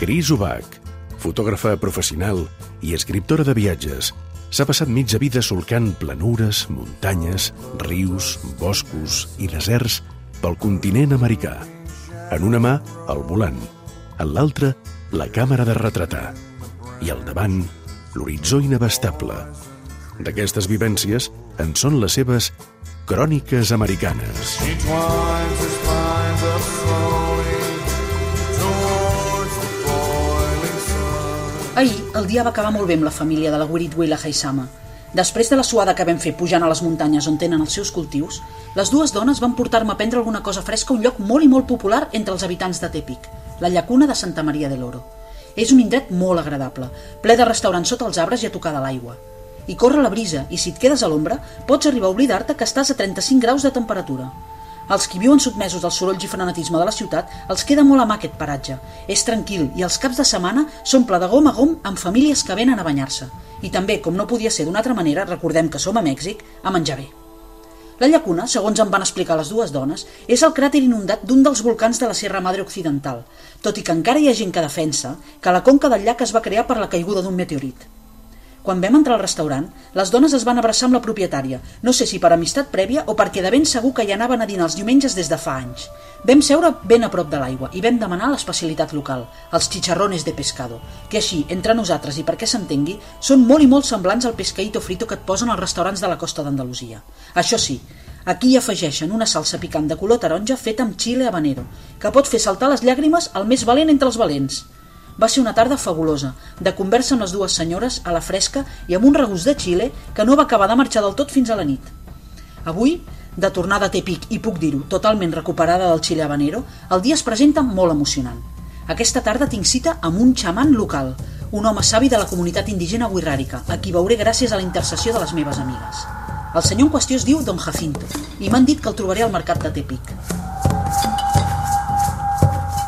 Cris Ubach, fotògrafa professional i escriptora de viatges, s'ha passat mitja vida solcant planures, muntanyes, rius, boscos i deserts pel continent americà. En una mà, el volant, en l'altra, la càmera de retratar i al davant, l'horitzó inabastable. D'aquestes vivències en són les seves cròniques americanes. Ahir, el dia va acabar molt bé amb la família de la Wirit Willa Haisama. Després de la suada que vam fer pujant a les muntanyes on tenen els seus cultius, les dues dones van portar-me a prendre alguna cosa fresca a un lloc molt i molt popular entre els habitants de Tepic, la llacuna de Santa Maria de l'Oro. És un indret molt agradable, ple de restaurants sota els arbres i a tocar de l'aigua. I corre la brisa, i si et quedes a l'ombra, pots arribar a oblidar-te que estàs a 35 graus de temperatura. Els qui viuen sotmesos al soroll i frenetisme de la ciutat els queda molt a mà aquest paratge. És tranquil i els caps de setmana s'omple de gom a gom amb famílies que venen a banyar-se. I també, com no podia ser d'una altra manera, recordem que som a Mèxic, a menjar bé. La llacuna, segons em van explicar les dues dones, és el cràter inundat d'un dels volcans de la Sierra Madre Occidental, tot i que encara hi ha gent que defensa que la conca del llac es va crear per la caiguda d'un meteorit. Quan vam entrar al restaurant, les dones es van abraçar amb la propietària, no sé si per amistat prèvia o perquè de ben segur que hi anaven a dinar els diumenges des de fa anys. Vam seure ben a prop de l'aigua i vam demanar l'especialitat local, els chicharrones de pescado, que així, entre nosaltres i perquè s'entengui, són molt i molt semblants al pescaïto frito que et posen als restaurants de la costa d'Andalusia. Això sí, Aquí hi afegeixen una salsa picant de color taronja feta amb xile habanero, que pot fer saltar les llàgrimes al més valent entre els valents. Va ser una tarda fabulosa, de conversa amb les dues senyores a la fresca i amb un regust de xile que no va acabar de marxar del tot fins a la nit. Avui, de tornada a Tepic, i puc dir-ho, totalment recuperada del xile habanero, el dia es presenta molt emocionant. Aquesta tarda tinc cita amb un xaman local, un home savi de la comunitat indígena Wirràrica, a qui veuré gràcies a la intercessió de les meves amigues. El senyor en qüestió es diu Don Jacinto i m'han dit que el trobaré al mercat de Tepic.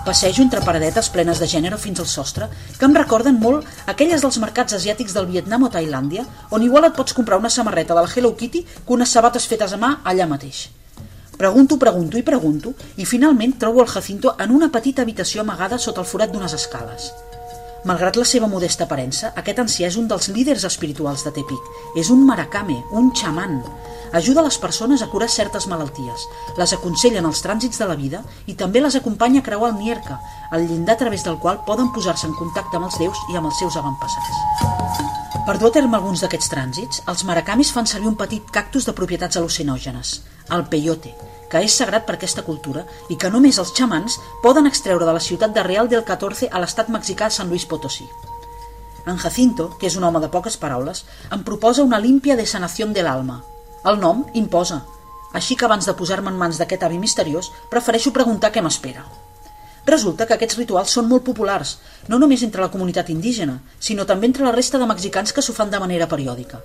Passejo entre paradetes plenes de gènere fins al sostre que em recorden molt aquelles dels mercats asiàtics del Vietnam o Tailàndia on igual et pots comprar una samarreta de la Hello Kitty que unes sabates fetes a mà allà mateix. Pregunto, pregunto i pregunto i finalment trobo el Jacinto en una petita habitació amagada sota el forat d'unes escales. Malgrat la seva modesta aparença, aquest ancià és un dels líders espirituals de Tepic. És un maracame, un xaman. Ajuda les persones a curar certes malalties, les aconsella en els trànsits de la vida i també les acompanya a creuar el Nierca, el llindar a través del qual poden posar-se en contacte amb els déus i amb els seus avantpassats. Per dur a terme alguns d'aquests trànsits, els maracamis fan servir un petit cactus de propietats al·lucinògenes, el peyote, que és sagrat per aquesta cultura i que només els xamans poden extreure de la ciutat de Real del 14 a l'estat mexicà San Luis Potosí. En Jacinto, que és un home de poques paraules, em proposa una límpia de sanació de l'alma. El nom imposa. Així que abans de posar-me en mans d'aquest avi misteriós, prefereixo preguntar què m'espera. Resulta que aquests rituals són molt populars, no només entre la comunitat indígena, sinó també entre la resta de mexicans que s'ho fan de manera periòdica.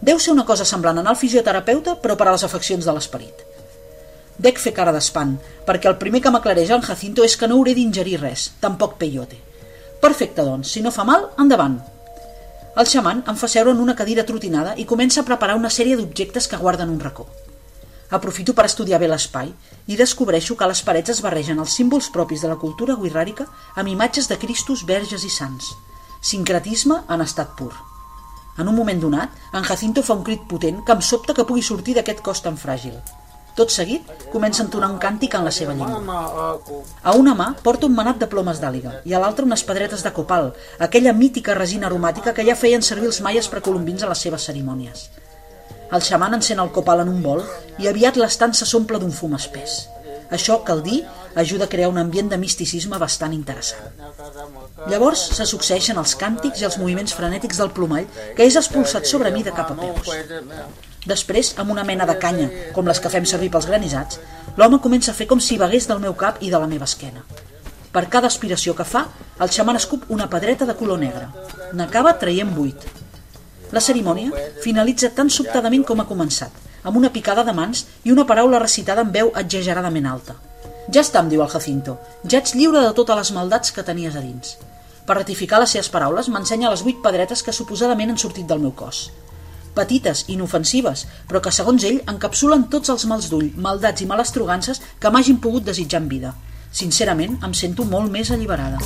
Deu ser una cosa semblant anar al fisioterapeuta, però per a les afeccions de l'esperit. Dec fer cara d'espant, perquè el primer que m'aclareja en Jacinto és que no hauré d'ingerir res, tampoc peyote. Perfecte, doncs, si no fa mal, endavant. El xaman em fa seure en una cadira trotinada i comença a preparar una sèrie d'objectes que guarden un racó. Aprofito per estudiar bé l'espai i descobreixo que a les parets es barregen els símbols propis de la cultura guirràrica amb imatges de Cristos, verges i sants. Sincretisme en estat pur. En un moment donat, en Jacinto fa un crit potent que em sobta que pugui sortir d'aquest cos tan fràgil. Tot seguit, comença a entonar un càntic en la seva llengua. A una mà porta un manat de plomes d'àliga i a l'altra unes pedretes de copal, aquella mítica resina aromàtica que ja feien servir els maies precolombins a les seves cerimònies. El xaman encén el copal en un bol i aviat l'estança s'omple d'un fum espès. Això, cal dir, ajuda a crear un ambient de misticisme bastant interessant. Llavors se succeeixen els càntics i els moviments frenètics del plomall que és expulsat sobre mi de cap a peus. Després, amb una mena de canya, com les que fem servir pels granissats, l'home comença a fer com si vagués del meu cap i de la meva esquena. Per cada aspiració que fa, el xaman escup una pedreta de color negre. N'acaba traient vuit. La cerimònia finalitza tan sobtadament com ha començat, amb una picada de mans i una paraula recitada en veu exageradament alta. Ja està, em diu el Jacinto, ja ets lliure de totes les maldats que tenies a dins. Per ratificar les seves paraules, m'ensenya les vuit pedretes que suposadament han sortit del meu cos petites, inofensives, però que segons ell encapsulen tots els mals d'ull, maldats i malestrogances que m'hagin pogut desitjar en vida. Sincerament, em sento molt més alliberada.